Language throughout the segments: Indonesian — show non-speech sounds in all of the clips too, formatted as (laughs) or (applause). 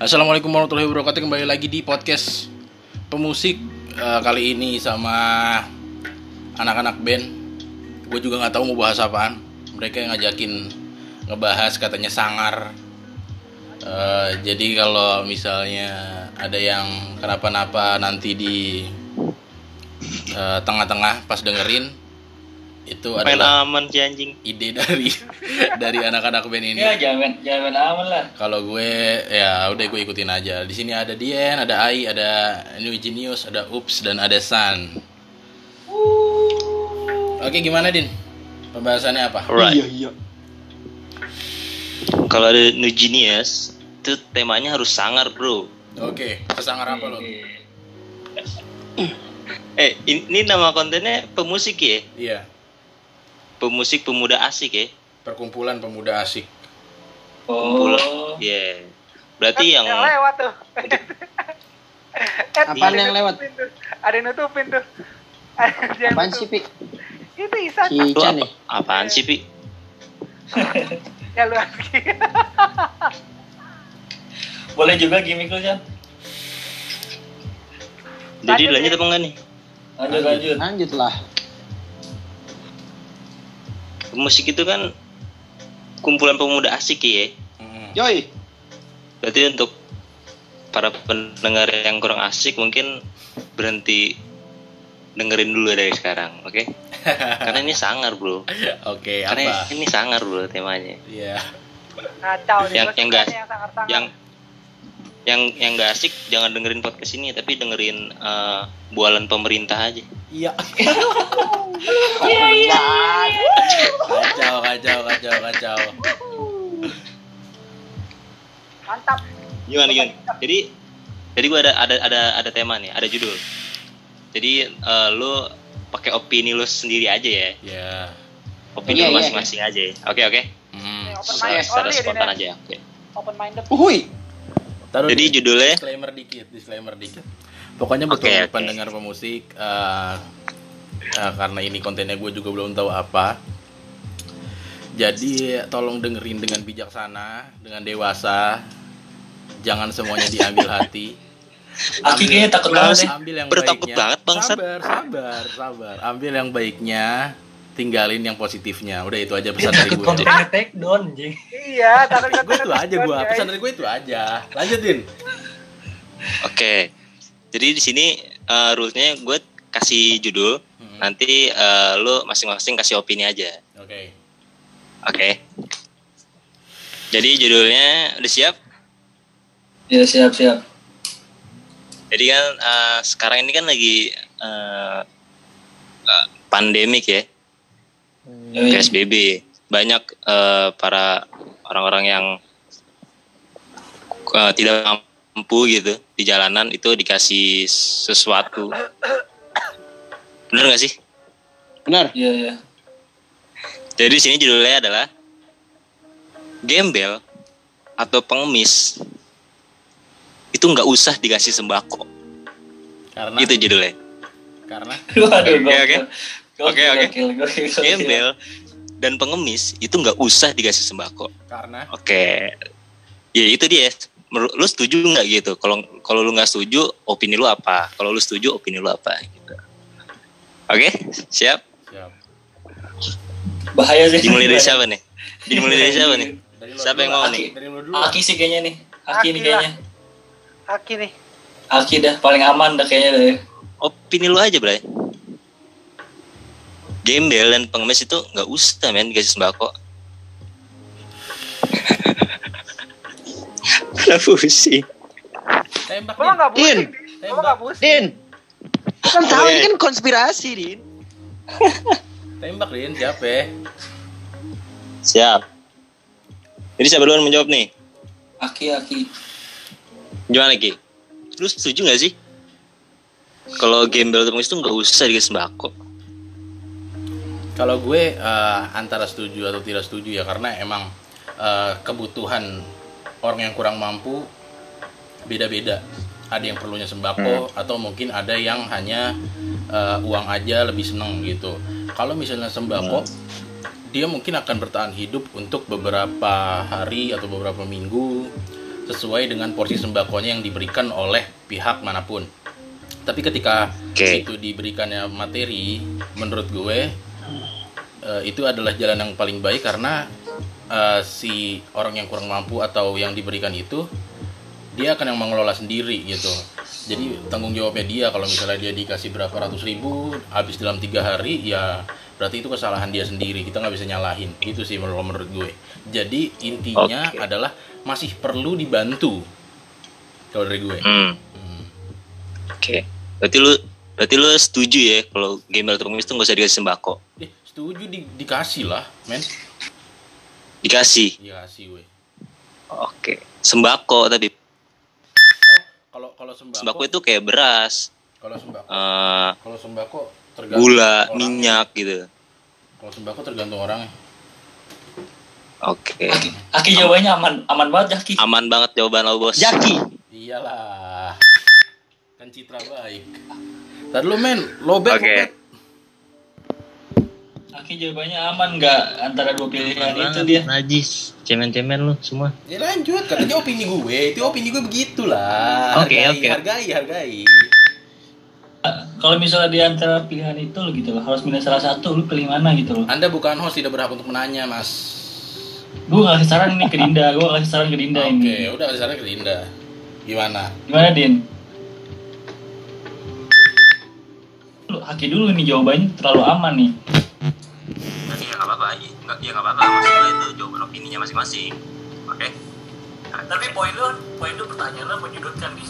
Assalamualaikum warahmatullahi wabarakatuh. Kembali lagi di podcast pemusik Eh, Kali ini sama anak-anak band. Gue juga nggak tahu mau bahas apaan. Mereka yang ngajakin ngebahas katanya sangar. Eh, Jadi kalau misalnya ada yang kenapa-napa nanti di eh, tengah-tengah pas dengerin Itu Main adalah aman si anjing. ide dari (laughs) dari anak-anak band ini Ya jangan jangan aman lah. kalau gue ya udah gue ikutin aja di sini ada Dien ada Ai ada New Genius ada Ups dan ada San oke gimana Din pembahasannya apa Alright. iya. Kalau ada New Genius, itu temanya harus sangar, bro. oke kesangar apa lo Eh, in- ini nama kontennya pemusik ya? iya Pemusik pemuda asik ya? perkumpulan pemuda asik. Oh. Iya. Berarti yang yang lewat tuh. (laughs) Apaan ada yang lewat? nutupin tuh. Ada yang nutupin tuh. (laughs) Ada Apaan sih, Pi? Itu Isan. Si Chan apa, nih. apaan sih, Pi? (laughs) Ya lu. Boleh juga gimmick lu, Chan. Jadi Lanjut, lanjut ya. apa enggak nih? Lanjut lanjut. Lanjut lah. Pemusik itu kan kumpulan pemuda asik ya? Mm. Yoi. Berarti untuk para pendengar yang kurang asik mungkin berhenti dengerin dulu dari sekarang, oke? (laughs) Karena ini sangar, bro. oke Karena apa ini sangar, bro, temanya. iya Kacau nih. Yang- yang gas- Yang sangar-sangar. yang yang yang gak asik jangan dengerin podcast ini tapi dengerin eh, bualan pemerintah aja. Iya. (laughs) Iya, kacau kacau kacau kacau Mantap. gimana gimana? Jadi jadi gua ada ada ada ada tema nih ada judul. Jadi eh, lu pakai opini lu sendiri aja ya? Ya opini Iya, lu iya, masing-masing aja ya. oke oke. Open secara, mind. Secara only ya, spontan aja oke. Open minded. Uhui. Taruh jadi di- judulnya? disclaimer dikit disclaimer dikit. Pokoknya buat Oke, oke. pendengar pemusik eh, eh, karena ini kontennya gue juga belum tahu apa. Jadi tolong dengerin dengan bijaksana dengan dewasa. Jangan semuanya diambil hati. Aki kayaknya takut banget deh. ambil yang Bertakut baiknya. banget, bangsat. sabar sabar sabar. Ambil yang baiknya tinggalin yang positifnya. Udah itu aja pesan dari takut gue kontennya take down, anjing. Iya, takut (laughs) gue itu aja gue pesan dari gue itu aja. Lanjutin. Oke jadi di sini eh, rulesnya gue kasih judul. Hmm, nanti eh, lu masing-masing kasih opini aja. Oke. Oke. Jadi judulnya udah siap? Ya siap siap. Jadi kan eh, sekarang ini kan lagi eh, eh, pandemik ya, Yoi. PSBB. Banyak eh, para orang-orang yang eh, tidak mampu gitu di jalanan itu dikasih sesuatu. Bener gak sih? Benar. Iya iya. Jadi di sini judulnya adalah gembel atau pengemis itu nggak usah dikasih sembako. karena Itu judulnya. karena (laughs) Waduh, Oke, oke. Oke, oke. Gembel dan pengemis itu nggak usah dikasih sembako. karena Oke. Ya itu dia. Menurut lu setuju nggak gitu? Kalau kalau lu nggak setuju, opini lu apa? Kalau lu setuju, opini lu apa? Gitu. Oke, siap. siap Bahaya sih. Dimulai dari siapa nih? (laughs) Dimulai dari siapa nih? dari Siapa dulu, yang mau Aki. nih? dari lo dulu Aki sih kayaknya nih. Aki nih kayaknya. Aki nih. Aki dah paling aman dah kayaknya deh. Opini lu aja, Bray. Gembel dan pengemis itu nggak usah men dikasih sembako. Karena pusing. tembak Gua Din. enggak Din. pusing. Gua enggak pusing. Din. Kan tahu ini kan konspirasi, Din. tembak Din siapa ya Siap. Jadi siapa duluan menjawab nih? Aki Aki. Gimana Ki? Lu setuju gak sih? Kalau gembel atau pengemis itu nggak usah dikasih sembako. Kalau gue eh, antara setuju atau tidak setuju ya karena emang eh, kebutuhan orang yang kurang mampu beda-beda. Ada yang perlunya sembako atau mungkin ada yang hanya eh, uang aja lebih seneng gitu. Kalau misalnya sembako, dia mungkin akan bertahan hidup untuk beberapa hari atau beberapa minggu. sesuai dengan porsi sembakonya yang diberikan oleh pihak mana pun. Tapi ketika Oke. itu diberikannya materi, menurut gue eh, itu adalah jalan yang paling baik karena eh, si orang yang kurang mampu atau yang diberikan itu dia akan yang mengelola sendiri gitu. Jadi tanggung jawabnya dia kalau misalnya dia dikasih berapa ratus ribu habis dalam tiga hari ya berarti itu kesalahan dia sendiri kita nggak bisa nyalahin itu sih menurut menurut gue. Jadi intinya Oke. adalah masih perlu dibantu kalau dari gue. Hmm. Hmm. Oke. Berarti lu berarti lu setuju ya kalau gembel atau pengemis itu nggak usah dikasih sembako. Eh, setuju di, dikasih lah, men. Dikasih. Dikasih, we. Oke. Sembako tapi Oh, kalau kalau sembako, sembako itu kayak beras, kalau sembako, eh, kalau sembako tergantung gula, orangnya. minyak gitu. Kalau sembako tergantung orangnya. Oke. Aki, Aki jawabannya aman aman banget Aki. Aman banget jawaban lo bos. Jaki. Iyalah. Kan citra baik. Tadi lu men, lobet Oke. lobet. Aki jawabannya aman nggak antara dua pilihan itu dia. Najis. Cemen-cemen lu semua. Ya lanjut, katanya opini gue. Itu opini gue begitulah. Oke, hargai, oke. hargai, hargai. Kalau misalnya di antara pilihan itu lo gitu loh, harus milih salah satu, lu pilih mana gitu loh. Anda bukan host, tidak berhak untuk menanya, Mas. Gue ngasih saran ini ke Dinda, gue ngasih saran ke Dinda Oke, ini. udah kasih saran ke Linda. Gimana? Gimana Din? Lu Aki dulu nih jawabannya terlalu aman nih. Ya nggak apa-apa. Nggak, ya nggak apa-apa. Maksud gue itu jawaban opininya masing-masing. Oke. Tapi poin lu, poin lu pertanyaan lu menyudutkan di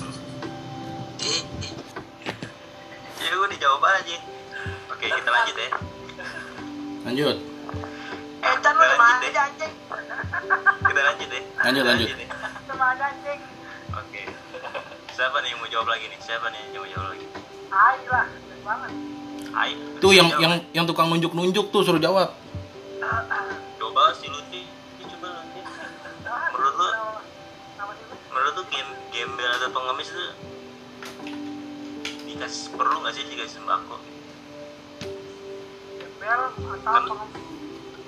Ya gue dijawab aja. Oke, kita lanjut ya. Lanjut. Eh, Chan lu Lanjut ke mana deh. aja anjing? Kita lanjut ya. Lanjut, lanjut. ya. Ke mana anjing? Oke. Siapa nih yang mau jawab lagi nih? Siapa nih yang mau jawab lagi? Hai lah, banget. Hai. Tuh yang yang yang tukang nunjuk-nunjuk tuh suruh jawab. coba si Luti. Coba Luti. Menurut lu, sih lu? menurut lu game gembel atau pengemis itu dikasih perlu nggak sih dikasih sembako? Gembel atau Kan- pengemis?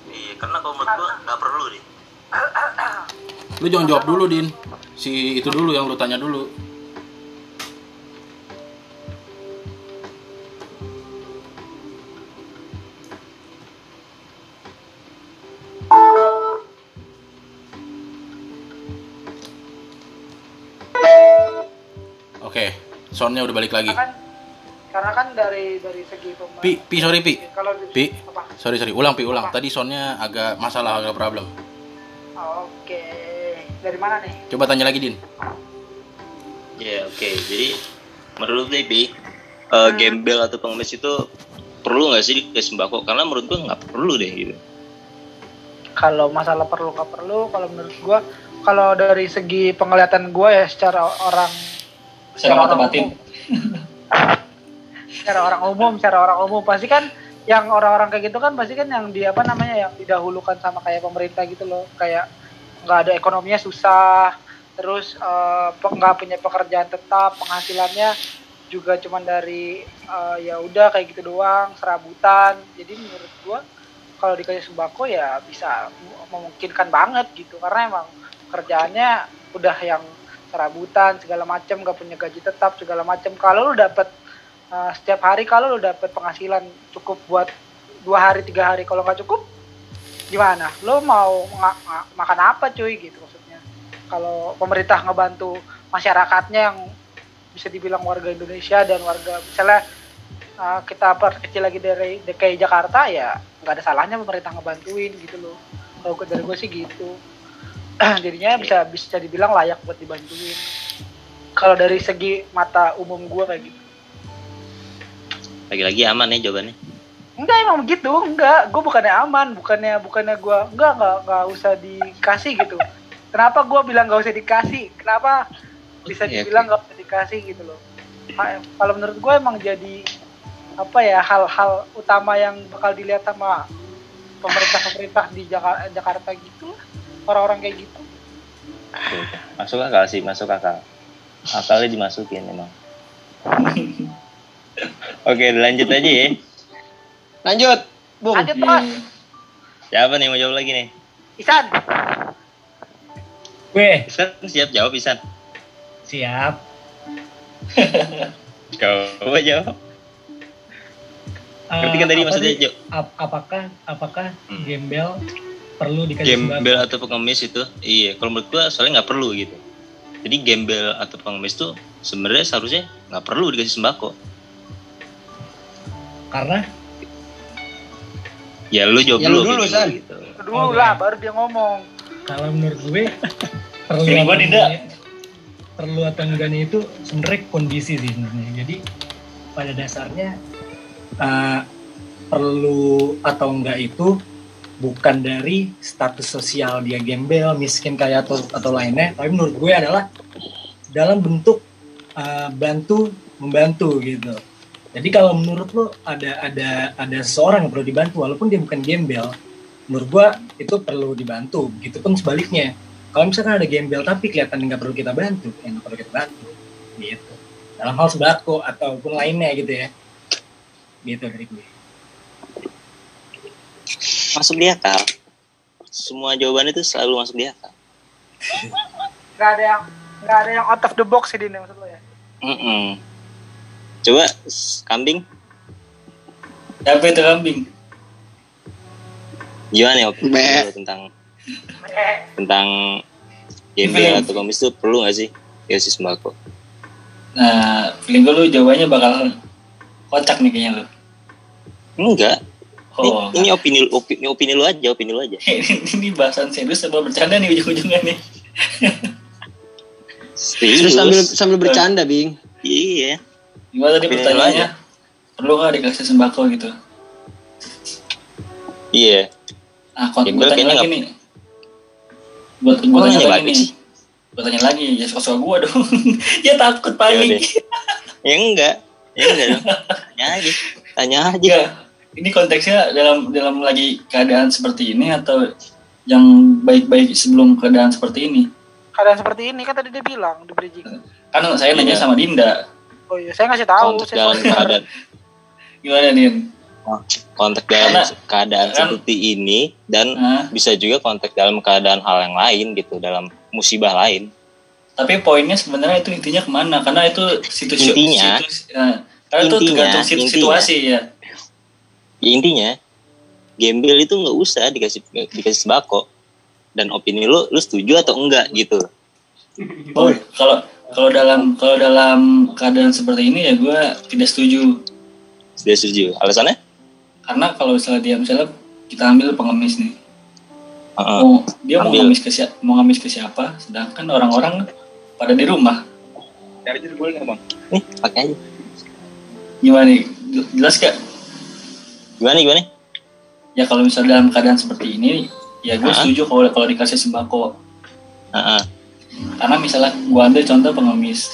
Iya, karena kalau menurut gua nggak perlu deh. Lu jangan jawab dulu, Din. Si itu dulu yang lu tanya dulu. Soundnya udah balik lagi. Karena kan, karena kan dari dari segi pemain. Pi, pi sorry pi. Kalau di- Pi, apa? sorry sorry, ulang pi ulang. Tadi soundnya agak masalah agak problem. Oke. Dari mana nih? Coba tanya lagi Din. Ya oke, jadi menurut Debbie, eh, gembel atau pengemis itu perlu nggak sih dikasih sembako? Karena menurut gua nggak perlu deh gitu. Kalau masalah perlu nggak perlu, kalau menurut gua, kalau dari segi penglihatan gua ya secara orang Secara mata orang batin. (laughs) secara orang umum, secara orang umum pasti kan yang orang-orang kayak gitu kan pasti kan yang di apa namanya yang didahulukan sama kayak pemerintah gitu loh, kayak nggak ada ekonominya susah, terus eh, nggak punya pekerjaan tetap, penghasilannya juga cuman dari eh, ya udah kayak gitu doang, serabutan. Jadi menurut gua kalau dikasih sembako ya bisa memungkinkan banget gitu karena emang kerjaannya udah yang serabutan segala macam gak punya gaji tetap segala macam. Kalau lu dapat uh, setiap hari kalau lu dapat penghasilan cukup buat dua hari tiga hari kalau nggak cukup gimana? Lu mau makan apa cuy? Gitu maksudnya. Kalau pemerintah ngebantu masyarakatnya yang bisa dibilang warga Indonesia dan warga misalnya uh, kita perkecil lagi dari DKI Jakarta ya nggak ada salahnya pemerintah ngebantuin gitu loh. Kalau dari gue sih gitu (clears throat) jadinya bisa bisa dibilang layak buat dibantuin. Kalau dari segi mata umum gue kayak gitu. Lagi-lagi aman ya jawabannya. enggak emang begitu enggak. Gue bukannya aman. Bukannya bukannya gue enggak enggak enggak usah dikasih gitu. Kenapa gue bilang nggak usah dikasih? Kenapa bisa dibilang nggak usah dikasih gitu loh? Kalau menurut gue emang jadi apa ya hal-hal utama yang bakal dilihat sama pemerintah-pemerintah di Jaka- Jakarta gitu lah orang-orang kayak gitu Oke, oke. Masuk akal sih, masuk akal. Akalnya dimasukin emang. (laughs) Oke, lanjut aja ya. Lanjut, Bung. lanjut terus Siapa nih mau jawab lagi nih? Isan Gue Isan siap jawab Isan. siap. (laughs) Coba jawab. Eh, Ngerti kan tadi apa maksudnya? Ap- apakah apakah Hmm. gembel perlu dikasih Gembel sembako? atau pengemis itu, iya. Kalau menurut gua soalnya nggak perlu gitu. Jadi gembel atau pengemis tuh sebenarnya seharusnya nggak perlu dikasih sembako. Karena Ya lu jawab Ya, lu dulu, dulu, San. gitu. Dulu Oke. lah baru dia ngomong. kalau menurut gue (laughs) perlu atau gua tidak. perlu atau enggaknya itu sebenarnya kondisi sih sebenarnya. Jadi pada dasarnya uh, perlu atau enggak itu bukan dari status sosial dia gembel, miskin kaya atau atau lainnya, tapi menurut gue adalah dalam bentuk uh, bantu membantu gitu. Jadi kalau menurut lo ada ada ada seorang yang perlu dibantu walaupun dia bukan gembel, menurut gua itu perlu dibantu. Begitupun sebaliknya. Kalau misalkan ada gembel tapi kelihatan nggak perlu kita bantu, ya nggak perlu kita bantu. Gitu. Dalam hal sembako ataupun lainnya gitu ya. Gitu dari gue. Masuk di akal. Semua jawaban itu selalu masuk di akal. Gak ada yang nggak ada yang out of the box sih Din maksud lo ya. Mm-mm. Coba s- kambing Siapa itu kambing? gimana ya opini tentang tentang gembel atau pengemis itu perlu nggak sih dikasih sembako? Nah, feeling gue lu jawabannya bakal kocak nih kayaknya lu. Enggak. Ini, Oh, ini opini opini opini lu aja, opini lu aja. (laughs) ini bahasan serius apa bercanda nih ujung-ujungnya nih. Terus sambil sambil bercanda, Bing. Iya. Gimana tadi pertanyaannya? Perlu nggak dikasih sembako gitu? Iya. Ah, kon Gembel gue tanya lagi nih. Buat gue Kok tanya lagi balik nih. sih? Gue tanya lagi, ya suka-suka gue dong. (laughs) ya takut Ya panik. udah. Ya enggak. Ya enggak dong. (laughs) Tanya aja. Tanya aja. Ini konteksnya dalam dalam lagi keadaan seperti ini atau yang baik-baik sebelum keadaan seperti ini? keadaan seperti ini kan tadi dia bilang di bridging. Kan saya nanya Iya. sama Dinda. Oh iya, saya ngasih tahu. Konteks Saya dalam keadaan (laughs) Gimana Din? konteks dalam Karena- keadaan kan- seperti ini dan Hah? bisa juga konteks dalam keadaan hal yang lain gitu dalam musibah lain. Tapi poinnya sebenarnya itu intinya ke mana? Karena itu situasi Intinya- situ- eh, karena itu intinya- tergantung situ- intinya- situasi ya. Ya, intinya gembel itu nggak usah dikasih dikasih sembako dan opini lu lu setuju atau enggak gitu. Oh, kalau kalau dalam kalau dalam keadaan seperti ini ya gue tidak setuju. Sudah setuju. Alasannya? Karena kalau misalnya dia misalnya kita ambil pengemis nih, Heeh. mau dia mau Ambil. ngamis ke siapa, mau ngamis ke siapa, sedangkan orang-orang pada di rumah. Nih, pakai aja. Gimana nih? Jelas gak? Gimana gimana? Ya kalau misalnya dalam keadaan seperti ini, ya gue Hah? setuju kalau kalau dikasih sembako. Heeh. Karena misalnya gue ambil contoh pengemis,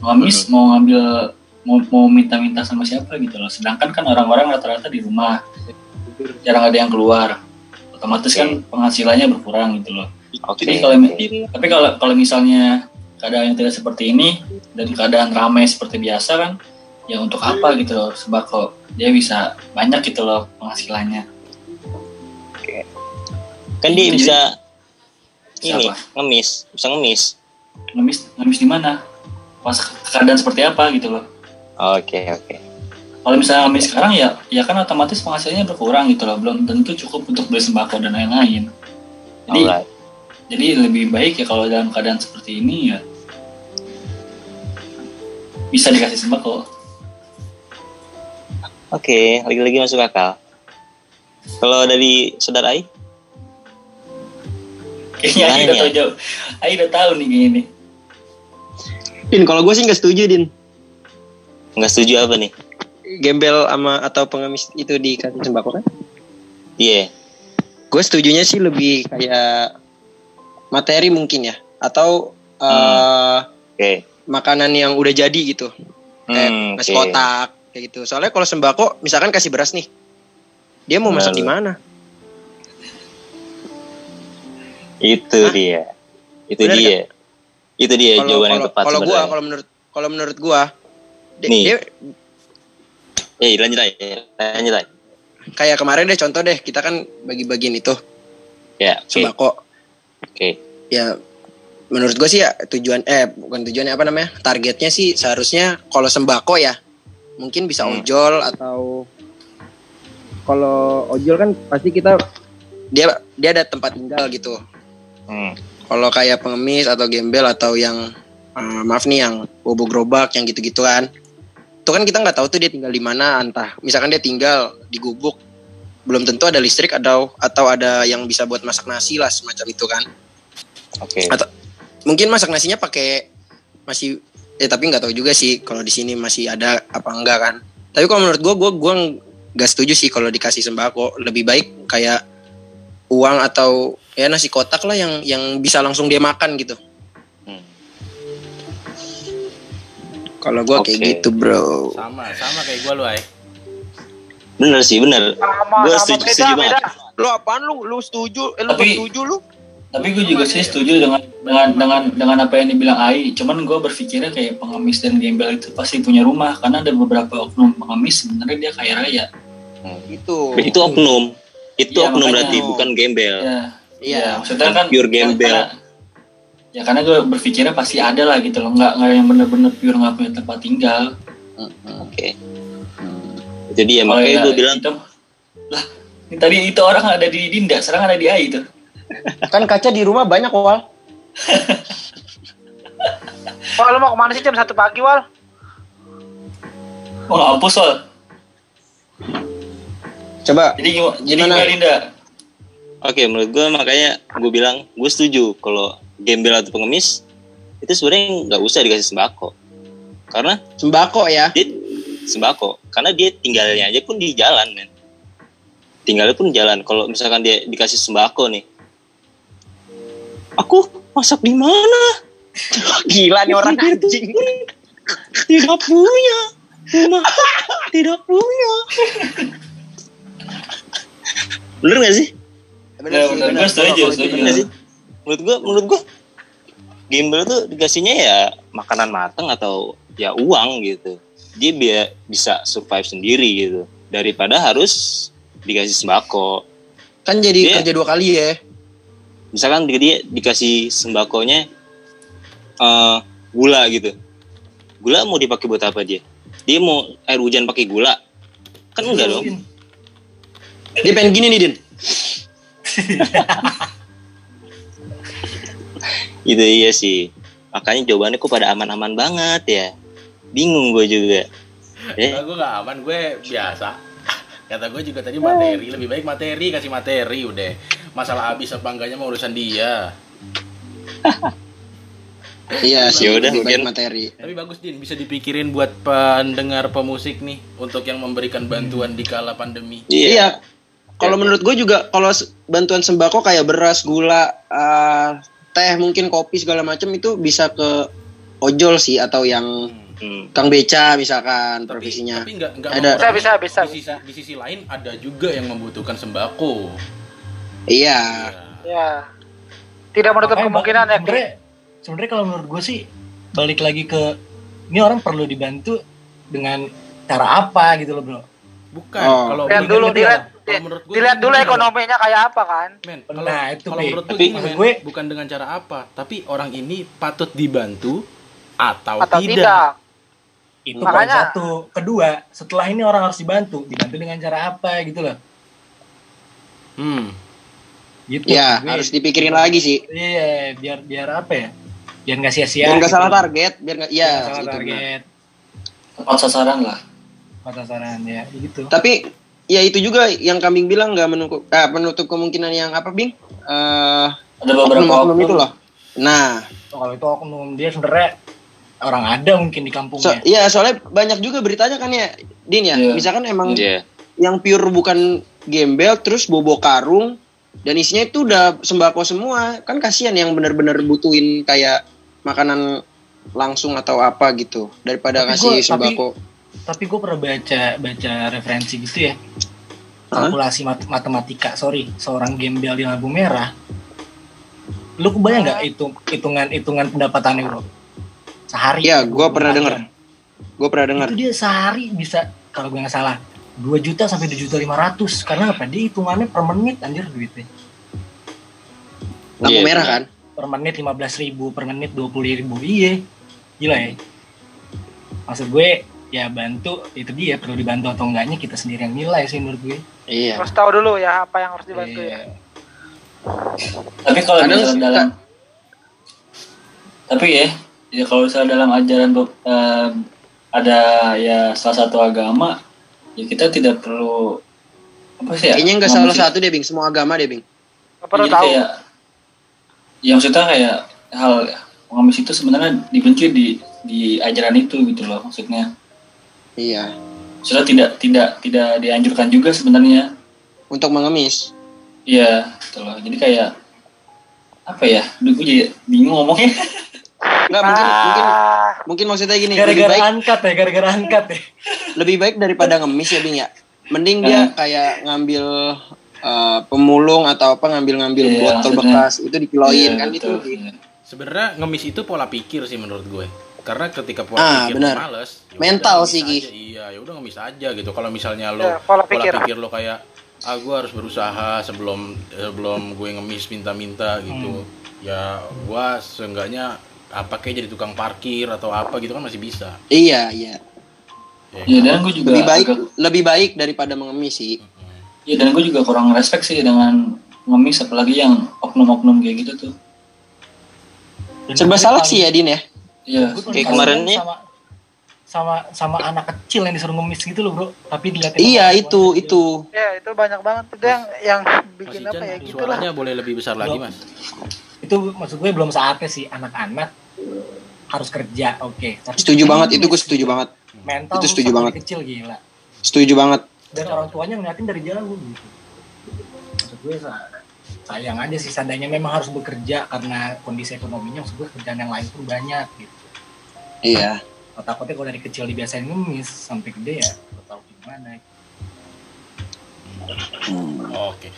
pengemis mau ngambil mau mau minta-minta sama siapa gitu loh. Sedangkan kan orang-orang rata-rata di rumah, jarang ada yang keluar. Otomatis kan penghasilannya berkurang gitu loh. Oke. Jadi kalau tapi kalau kalau misalnya keadaan yang tidak seperti ini dan keadaan ramai seperti biasa kan, ya untuk apa gitu loh sembako? Dia bisa banyak gitu loh penghasilannya. Kan dia Jadi- bisa ini Siapa? ngemis, bisa ngemis. Ngemis ngemis di mana? Pas keadaan seperti apa gitu loh. Oke, oke. Kalau misalnya ngemis sekarang ya, ya kan otomatis penghasilannya berkurang gitu loh. Belum tentu cukup untuk beli sembako dan lain-lain. Jadi Alright. jadi lebih baik ya kalau dalam keadaan seperti ini ya bisa dikasih sembako. Oke, lagi-lagi masuk akal. Kalau dari saudara Ai? Kayaknya Ayi udah tahu ya? jauh. Ayi udah tahu nih kayaknya nih. Din, kalau gue sih nggak setuju, Din. Nggak setuju apa nih? Gembel sama atau pengemis itu dikasih sembako kan? Iya. Gue setujunya sih lebih kayak materi mungkin ya, atau eh, Oke. makanan yang udah jadi gitu, Hmm, nasi oke. kotak kayak gitu. Soalnya kalau sembako, misalkan kasih beras nih, dia mau masak di mana? Itu Hah? dia. Itu Bener dia. Itu dia Kalau jawaban yang kalau- tepat kalau gua, kalau menurut kalau menurut gua, dia, Nih. dia Eh, lanjut aja. Lanjut aja. kayak kemarin deh contoh deh, kita kan bagi-bagian itu Ya, oke. sembako. Oke. Ya menurut gue sih ya tujuan eh bukan tujuannya apa namanya targetnya sih seharusnya kalau sembako ya mungkin bisa Hmm. ojol atau kalau ojol kan pasti kita dia dia ada tempat tinggal gitu Hmm. kalau kayak pengemis atau gembel atau yang eh, maaf nih yang bobo gerobak yang gitu-gitu kan itu kan kita nggak tahu tuh dia tinggal di mana entah misalkan dia tinggal di gubuk belum tentu ada listrik atau atau ada yang bisa buat masak nasi lah semacam itu kan Oke. atau mungkin masak nasinya pakai masih eh tapi nggak tahu juga sih kalau di sini masih ada apa enggak kan. Tapi kalau menurut gue gue gue nggak setuju sih kalau dikasih sembako. Lebih baik kayak uang atau ya nasi kotak lah yang yang bisa langsung dia makan gitu. Hmm. kalau gue kayak Oke. gitu bro. Sama, sama kayak gua lu, Ay. Bener sih, bener. sama setuju- beda setuju beda. Lu apaan lu? Lu setuju? Eh, lu Tapi- setuju lu Tapi gue juga sih setuju dengan dengan dengan dengan apa yang dibilang Ai. Cuman gue berpikirnya kayak pengemis dan gembel itu pasti punya rumah karena ada beberapa oknum pengemis sebenarnya dia kaya raya. gitu Itu oknum. Itu Iya, oknum makanya. berarti bukan gembel. Ya, Iya. ya, maksudnya kan Pure gembel. Karena, ya karena gue berpikirnya pasti ada lah gitu loh, nggak nggak yang bener-bener pure nggak punya tempat tinggal. Oke. Jadi ya makanya yang gue bilang itu, lah ini tadi itu orang ada di Dinda, sekarang ada di Ai tuh. Kan kaca di rumah banyak wal. Wal, lu mau ke mana sih jam satu pagi wal? Oh hapus soal. coba Jadi gimana? Jadi Dinda? Oke, menurut gue makanya gue bilang gue setuju kalau gembel atau pengemis itu sebenarnya nggak usah dikasih sembako. Karena sembako ya? Dia sembako. Karena dia tinggalnya aja pun di jalan men. Tinggalnya pun di jalan. Kalau misalkan dia dikasih sembako nih aku masak di mana? Gila nih orang anjing. tidak punya. Rumah tidak punya. Bener gak sih? Bener. Gue setuju, setuju. Bener gak sih? Menurut gua menurut gua gembel tuh dikasihnya ya makanan mateng atau ya uang gitu. Dia biar bisa survive sendiri gitu. Daripada harus dikasih sembako. Kan jadi Dia- kerja dua kali ya misalkan dia, dia dikasih sembakonya eh, gula gitu. Gula mau dipakai buat apa dia? Dia mau air hujan pakai gula? Kan enggak dong. Dia pengen gini nih din. (laughs) Itu iya sih. Makanya jawabannya kok pada aman-aman banget ya. Bingung gue juga. Eh? Nah, gue gak aman, gue biasa. Kata gue juga tadi materi, lebih baik materi kasih materi udah. Masalah habis apa enggaknya mau urusan dia. (laughs) iya sih lebih baik mungkin. materi Tapi bagus Din, bisa dipikirin buat pendengar pemusik nih untuk yang memberikan bantuan di kala pandemi. iya kalau menurut gue juga kalau bantuan sembako kayak beras gula eh, teh mungkin kopi segala macam itu bisa ke ojol sih atau yang Hmm. kang beca misalkan Tapi, profesinya tapi enggak, enggak Ada. Bisa, bisa, bisa, di sisi, di sisi lain ada juga yang membutuhkan sembako. Iya. Ya. ya tidak menutup Makanya, kemungkinan ya sebenarnya sebenarnya kalau menurut gue sih balik lagi ke ini orang perlu dibantu dengan cara apa gitu loh bro. Bukan, Oh. kalau lihat menurut- dulu dilihat menurut gue dilihat dulu ekonominya kayak apa kan? Men, kalau, Nah, itu, kalau menurut gue Tapi gini, maksud men, gue- bukan dengan cara apa, tapi orang ini patut dibantu atau, atau tidak. tidak. Itu Makanya- satu. Kedua setelah ini orang harus dibantu dibantu dengan cara apa gitu loh. Hmm. Gitu ya Gue- harus dipikirin lagi sih. Iya biar biar apa ya? Biar nggak sia-sia biar nggak gitu salah target biar nggak iya Biar salah itu benar. target. Tepat sasaran lah. mata saran ya gitu. Tapi ya itu juga yang kambing bilang nggak menutup eh, menutup kemungkinan yang apa bing? Eh Ada beberapa oknum-oknum oknum. itu loh. Nah. Oh, kalau itu oknum dia sebenarnya orang ada mungkin di so, kampungnya ya soalnya banyak juga beritanya kan ya din ya. Iya. misalkan emang Iya. yang pure bukan gembel terus bobo karung dan isinya itu udah sembako semua. Kan kasihan yang benar-benar butuhin kayak makanan langsung atau apa gitu daripada Tapi kasih gua- sembako. tapi gue pernah baca baca referensi gitu ya. Kalkulasi mat- matematika sorry seorang gembel di lampu merah. Lu kebayang nggak hitung hitungan hitungan pendapatannya bro sehari Iya, gua 24 pernah denger. jam. gue pernah dengar itu dia sehari bisa kalau gue nggak salah 2 juta sampai 2 juta 500 karena apa dia hitungannya per menit anjir duitnya lampu Iya, merah benar. kan per menit 15 ribu per menit 20 ribu iya gila ya maksud gue ya bantu itu dia perlu dibantu atau enggaknya kita sendiri yang nilai sih menurut gue Iya. Harus tahu dulu ya apa yang harus dibantu ya. Iya. Tapi kalau misalnya dalam tapi ya, ya kalau misalnya dalam ajaran eh, ada ya salah satu agama, ya kita tidak perlu apa sih ya? Kayaknya nggak salah satu deh, Bing. Semua agama deh, Bing. Nggak perlu Jadi tahu. kayak ya maksudnya kayak hal pengemis itu sebenarnya dibenci di di ajaran itu gitu loh maksudnya. Iya. Sudah tidak tidak tidak dianjurkan juga sebenarnya. Untuk mengemis. Iya, gitu loh. Jadi kayak apa ya? Duh, gue jadi bingung ngomongnya. (laughs) Enggak mungkin mungkin Ah, mungkin maksudnya gini, lebih gara-gara baik angkat ya gara-gara angkat ya lebih baik daripada ngemis ya, Bing ya. Mending dia kayak ngambil eh, pemulung atau apa ngambil-ngambil Iya, botol maksudnya. bekas itu dikeloin Iya, kan betul. itu. Iya. Sebenarnya ngemis itu pola pikir sih menurut gue. Karena ketika pola Ah, pikir benar. lu males, ya Mental sih, Ki. aja. Iya, ya udah ngemis aja gitu. Kalau misalnya lo Ya, pola pikir. lo kayak ah gue harus berusaha sebelum sebelum gue ngemis minta-minta gitu. Hmm. Ya gua seenggaknya apa kayak jadi tukang parkir atau apa gitu kan masih bisa. Iya, iya. Ya, Iya, dan gue juga Lebih baik agak- lebih baik daripada mengemis sih. Iya dan gue juga kurang respect sih dengan ngemis apalagi yang oknum-oknum kayak gitu tuh. Serba salah paling- sih ya, Din ya. Iya. Kayak kasihan kemarin nih. sama sama sama anak kecil yang disuruh ngemis gitu loh bro tapi dilihatin Iya, itu orang itu. ya itu banyak banget itu yang yang bikin apa ya gitu lah. suaranya boleh lebih besar lagi, Mas. Itu maksud gue belum saatnya sih anak-anak harus kerja oke Tapi Setuju banget itu gue setuju gitu. banget. mental Itu setuju banget. kecil gila Setuju banget. dan orang tuanya ngeliatin dari jauh gitu maksud gue sa- sayang aja sih seandainya memang harus bekerja karena kondisi ekonominya maksud gue kerjaan yang lain pun banyak gitu Iya. Takutnya kalau dari kecil dibiasain ngemis sampai gede ya gak tahu gimana Oke.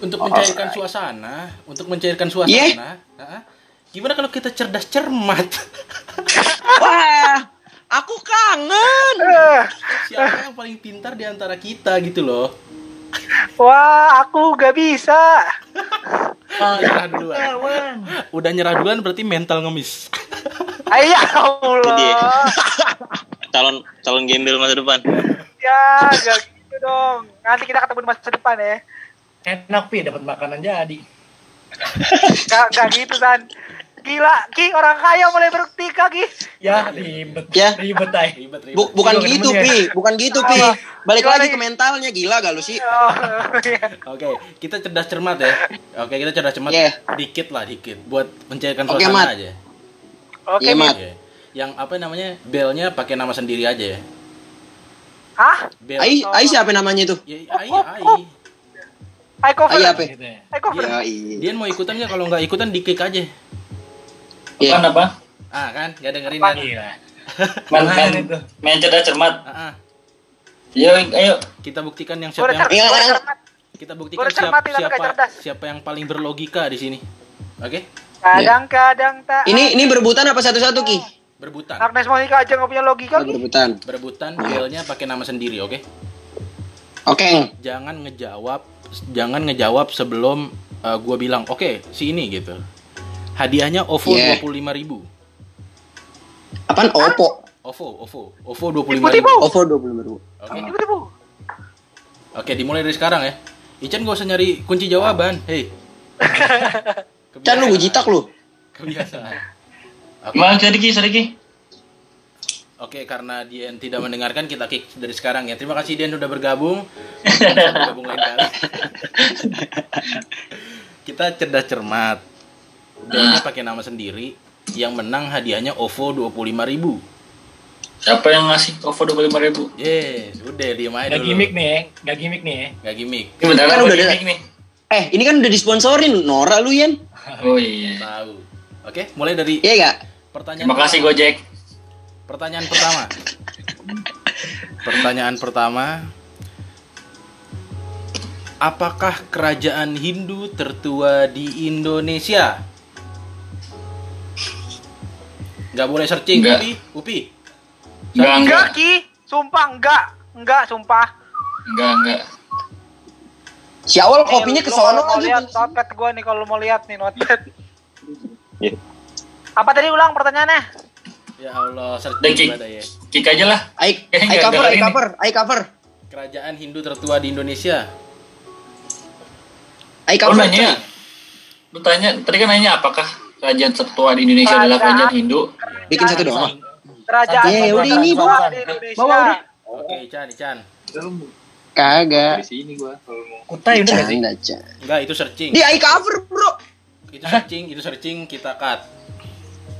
Untuk mencairkan suasana, untuk mencairkan suasana, Iya. ah, gimana kalau kita cerdas cermat? (laughs) Wah, aku kangen. Eh, Siapa yang paling pintar di antara kita gitu loh? wah aku gak bisa. Udah (laughs) nyerah duluan. Udah nyerah duluan berarti mental ngemis. Ayo ya Allah. (laughs) calon calon gembel masa depan ya gak gitu dong. Nanti kita ketemu di masa depan ya. enak pi dapat makanan jadi Gak, gak gitu San. Gila, Ki orang kaya mulai bertikah Ki. ya ribet Ya. ribet ay Ribet ribet. Bu- bukan gitu. Pi. Bukan gitu, Pi. Balik Gimana lagi ke mentalnya gila gak lu sih? Oh, iya. Oke, kita cerdas cermat ya. Oke, kita cerdas cermat Iya. dikit lah dikit buat mencairkan Oke, suasana Mat. aja. Oke, Iya, Mi. Mat. Oke. Yang apa namanya? Belnya pakai nama sendiri aja ya. Hah? Bel. Ai, Ai siapa namanya itu? Ya, ai, ai. Hai cover. Ai apa? ya Hai cover. Ya, iya. Dia mau ikutan nggak? Kalau nggak ikutan di kick aja. Iya. Apaan apa? Ah kan, nggak dengerin kan? gila (laughs) Main, main, itu? main cerdas cermat. Ah, ah. Ayo, ayo. Kita buktikan yang siapa yang Iya, iya. kita buktikan siapa siapa siapa yang paling berlogika di sini. Oke? Kadang-kadang tak. Ini ini berebutan apa satu-satu, Ki? Berebutan. Agnes Monica aja nggak punya logika Oh, Ki. berebutan. Berebutan belnya pakai nama sendiri, oke? Oke. Jangan ngejawab jangan ngejawab sebelum uh, gua bilang, "Oke, si ini" gitu. Hadiahnya OVO Yeah. 25.000. Apaan Oppo? OVO, OVO, OVO 25.000. Tipu-tipu. Oppo 20 baru. Oke. Tiba-tiba. Oke, dimulai dari sekarang ya. Ican gak usah nyari kunci jawaban. Hei. (laughs) Can lu jitak lu. Kebiasaan. Gimana tadi Ki? Sorry Ki. Oke, karena Dian tidak mendengarkan, kita kick dari sekarang ya. Terima kasih Dian udah bergabung. Bergabung lain kali. (laughs) kita cerdas cermat. Belnya pakai nama sendiri. Yang menang hadiahnya OVO 25.000. Siapa yang ngasih OVO 25 ribu? Yes, udah diem aja Gak dulu. gimmick nih ya gak gimmick nih ya Gak gimmick. Ini bentar Kan udah gimmick nih? Eh, ini kan udah disponsorin Nora lu, Yan. Oh iya. Tahu. Oke, mulai dari Iya gak? Pertanyaan Terima kasih pertama. Gojek. Pertanyaan pertama. (laughs) Pertanyaan pertama. Apakah kerajaan Hindu tertua di Indonesia? Gak boleh searching, Enggak. Upi. Upi. Enggak, enggak. Enggak Ki. Sumpah enggak. Enggak, sumpah. Enggak, enggak. Si awal kopinya ke sono kalau mau lagi. lihat notepad gua nih kalau mau lihat nih notepad. Apa tadi ulang pertanyaannya? Ya Allah, Udah, searching pada ya. Kick aja lah. Ai Kayaknya ai nggak cover, ai dengerin nih. cover, ai cover. Kerajaan Hindu tertua di Indonesia. Ai Lu cover. nanya. Lu tanya, tadi kan nanya apakah kerajaan tertua di Indonesia adalah kerajaan Hindu? Bikin satu doang. Kerajaan Ya, tertua udah ini, bawa. di Indonesia. Bawa, udah. Oke, Ican, Ican. Kagak. Kutai udah nggak sih? Canda, Chan. Enggak, itu searching. Di ai cover, Bro. Itu searching, itu searching kita cut.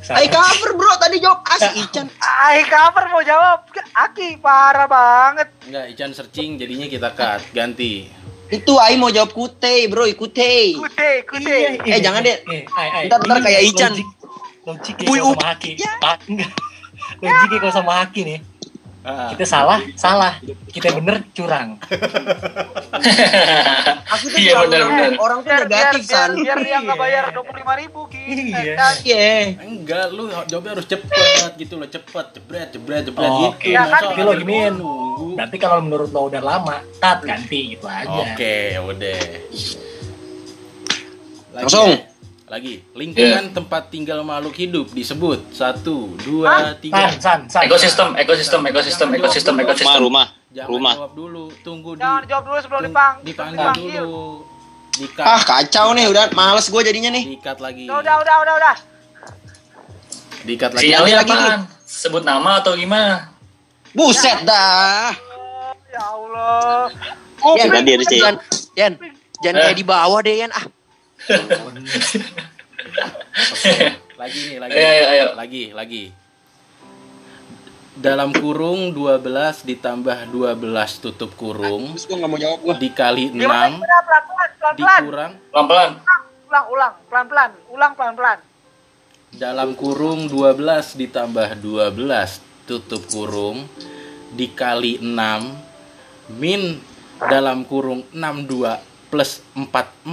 Ai cover, Bro. Tadi jawab asik Ican. Ai cover mau jawab. Aki parah banget. Enggak, Ican searching jadinya kita cut. Ganti. Itu ai mau jawab kute, Bro, ikute. Kute, kute. Eh, jangan deh. Eh, ai, ai. Ntar- ntar kayak Ican. logik- Logik up. sama enggak. Logiknya kalau sama Haki nih. Ah, Kita salah, salah. Kita bener, curang. (laughs) Aku tuh Iya, selalu- benar-benar. Orang tuh Biar, biar, negatif, biar, San. biar dia nggak Iya. bayar dua puluh lima ribu ki. Iya. Eh, Iya. enggak, lu jawabnya harus cepet gitu loh, cepet, jebret, jebret, jebret Oh, gitu. iya kan, Tapi lo giniin. nunggu. Nanti kalau menurut lo udah lama, tat ganti gitu aja. Oke, udah. Lagi, Langsung. Ya? Lagi, lingkungan tempat tinggal makhluk hidup disebut satu, dua, tiga. San, san, san. ekosistem, ekosistem, ekosistem, ekosistem, Rumah, ekosistem. rumah, Jangan rumah. jawab dulu, tunggu di Jangan jawab dulu sebelum dipang. dipanggil dipanggil. dulu. Dikat, Ah, kacau nih. Udah males gue jadinya nih. dikat lagi. Udah, udah, udah, udah, udah. Dikat lagi. Sinyalnya Lagi? Sebut nama atau gimana? Buset dah. Oh, ya Allah. Tadi ada sih. Yan, Yan, jangan Eh. kayak di bawah deh, Yan. Ah, Lagi nih, lagi. Ayo, ayo, ayo. Lagi, lagi. Dalam kurung 12 ditambah 12 tutup kurung terus gue gak mau jawab gue. dikali Gimana? 6 Gimana? Pelan-pelan, pelan-pelan. dikurang Pelan-pelan. Ulang, ulang, pelan-pelan. Ulang, pelan-pelan. dalam kurung 12 ditambah 12 tutup kurung dikali 6 min dalam kurung 62 plus 44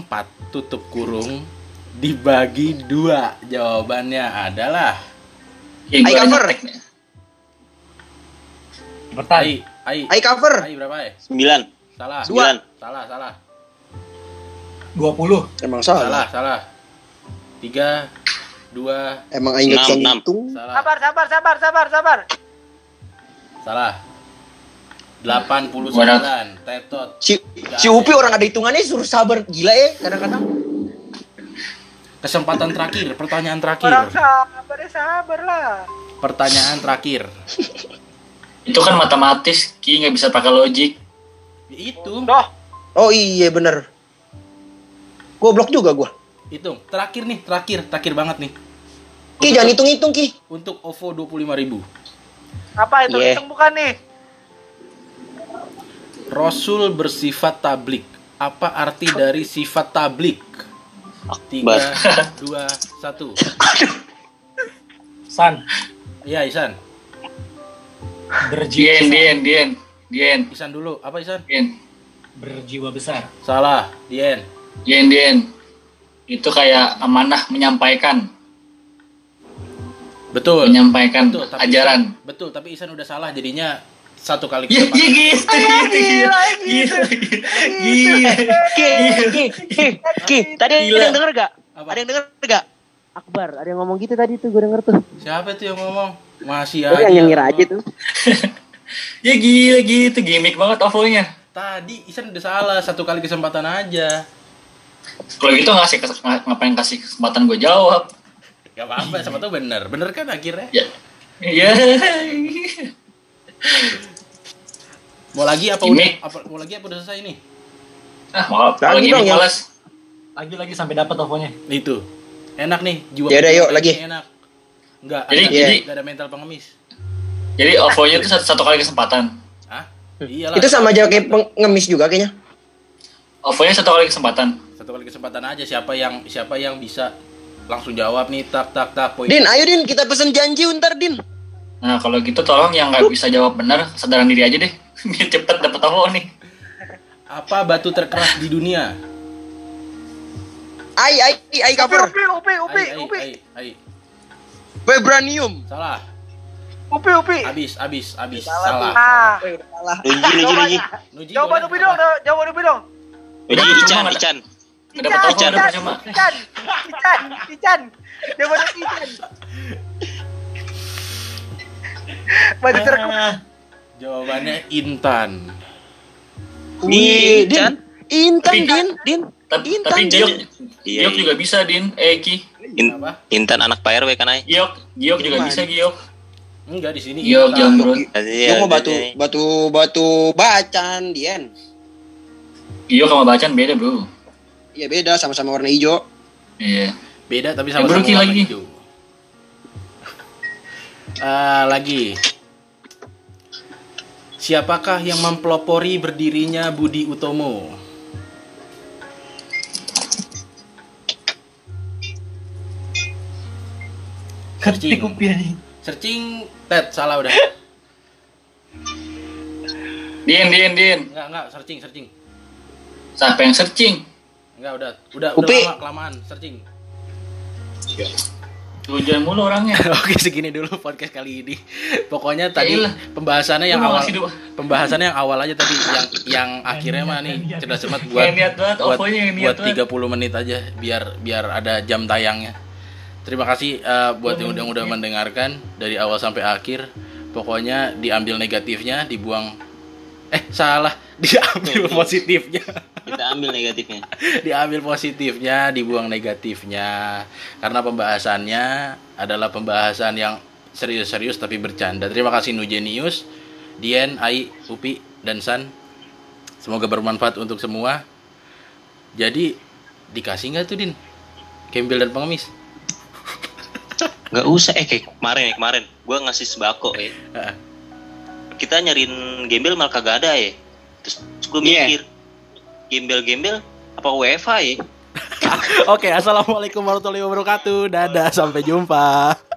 tutup kurung dibagi 2 jawabannya adalah Ya, gua cover. Bertahan. ai ai Ai cover. ai berapa ai Sembilan. salah Sembilan. salah salah 20. Emang salah salah. salah 3 2 Emang aing gak Enam, bisa enam. ngitung. salah Sabar, sabar, sabar, sabar, sabar. salah 89 tetot Si, si Upi orang ada hitungannya suruh sabar gila ya kadang-kadang. kesempatan terakhir pertanyaan terakhir Orang sabar, ya sabar lah. pertanyaan terakhir (laughs) Itu kan matematis, Ki nggak bisa pakai logik. Ya, itu Doh, Oh iya bener. Goblok juga gua. hitung terakhir nih terakhir terakhir banget nih Ki jangan hitung-hitung Ki. untuk OVO 25.000 apa itu? Yeah. Hitung bukan nih? Rasul bersifat tablik. Apa arti dari sifat tablik? Tiga dua satu. San, iya Isan. Berjiwa Dien, besar. Dien, Dien, Dien, Isan dulu. Apa Isan? Dien, Berjiwa besar. salah Dien. Dien, Dien. Itu kayak amanah menyampaikan, betul. Menyampaikan betul tapi ajaran. Isan- betul tapi Isan udah salah jadinya satu kali Ya, kesempatan. ya gitu, gitu, gila, gila, gila, Ki, Ki, Ki, Ki. Tadi Gila. ada yang denger gak? Apa? Ada yang denger gak? Akbar, ada yang ngomong gitu tadi tuh gue denger tuh. siapa tuh yang ngomong masih aja yang ngira aja tuh. (laughs) Ya gila gitu, gimmick banget OVO-nya. tadi Isan udah salah satu kali kesempatan aja Kalau gitu ngasih ngapain kasih kesempatan gue jawab? Gak apa-apa, siapa tahu bener. Bener kan akhirnya? Ya, ya. (laughs) Mau lagi apa Ini. udah? Apa, mau lagi apa udah selesai nih? Ah, maaf, Lagi dong, ya. malas. Lagi-lagi sampai dapat tokonya. Itu. Enak nih, jiwa. Yaudah, yuk, jiwa lagi. ini Enak. Enggak, Jadi- ada, jadi- nggak ada mental pengemis. Jadi OVO-nya itu satu, satu kali kesempatan. Hah? Iyalah. Itu sama aja kayak pengemis juga kayaknya. OVO-nya satu kali kesempatan. Satu kali kesempatan aja siapa yang siapa yang bisa langsung jawab nih tak tak tak poin. Din, ayo Din, kita pesen janji ntar Din. Nah, kalau gitu tolong yang nggak bisa jawab benar, kesadaran diri aja deh. (laughs) Biar cepet dapet OVO nih. Apa batu terkeras di dunia? Ai, ai, ai cover. upi, upi, upi, upi, ai, ai. Vibranium. Salah. upi, upi. Abis, abis, abis. Salah, Salah. Ah, Eh, udah salah. Luji, luji. Nuji jawaban upi dong, jawaban upi dong. Udah, Ican, Ican. Dapat Ican. Ican, Ican, Ican. Dia mau Ican. (laughs) Batu terkep. Jawabannya Intan. Wih, Din. Intan, Tapi- Din, Din. Tapi, Intan, tapi Giok, Iya, Giok iya. juga bisa, Din. Eh, Ki. In- Apa? Intan anak Pak RW kan ay. Giok, Giok juga bisa, Giok. Enggak di sini. Giok. Jamrut. Iya, Lu mau batu, iya. batu, batu bacan, Dian. Giok sama Bacan beda, bro. Iya beda, sama-sama warna hijau. Iya. Beda tapi Eh, sama-sama warna lagi. hijau. Eh, (laughs) lagi. Siapakah yang mempelopori berdirinya Budi Utomo? Nih. Searching Ted salah udah. (laughs) Din, Din, Din. Enggak, enggak, searching, searching. Siapa yang searching? Enggak, udah. Udah, udah lama kelamaan searching. Hujan mulu orangnya. (laughs) Oke, segini dulu podcast kali ini. Pokoknya tadi Yaelah. pembahasannya yang awal pembahasannya yang awal aja tadi yang yang akhirnya mah nih cerdas cermat buat Yang niat banget, buat, yang niat buat 30 menit aja biar biar ada jam tayangnya. Terima kasih eh, buat yang udah udah mendengarkan dari awal sampai akhir. Pokoknya diambil negatifnya, dibuang eh salah, (laughs) diambil positifnya. Kita ambil negatifnya. (laughs) diambil positifnya, dibuang negatifnya. Karena pembahasannya adalah pembahasan yang serius-serius tapi bercanda. Terima kasih Nugenius, Dien, Ai, Upi, dan San. Semoga bermanfaat untuk semua. Jadi dikasih nggak tuh Din? Gembel dan pengemis? Nggak usah eh kayak kemarin ya kemarin. Gua ngasih sembako ya. Kita nyariin gembel malah kagak ada ya. Terus, terus gue Iya. mikir, gembel-gembel apa WFH ya? (laughs) Oke, assalamualaikum warahmatullahi wabarakatuh. Dadah, sampai jumpa.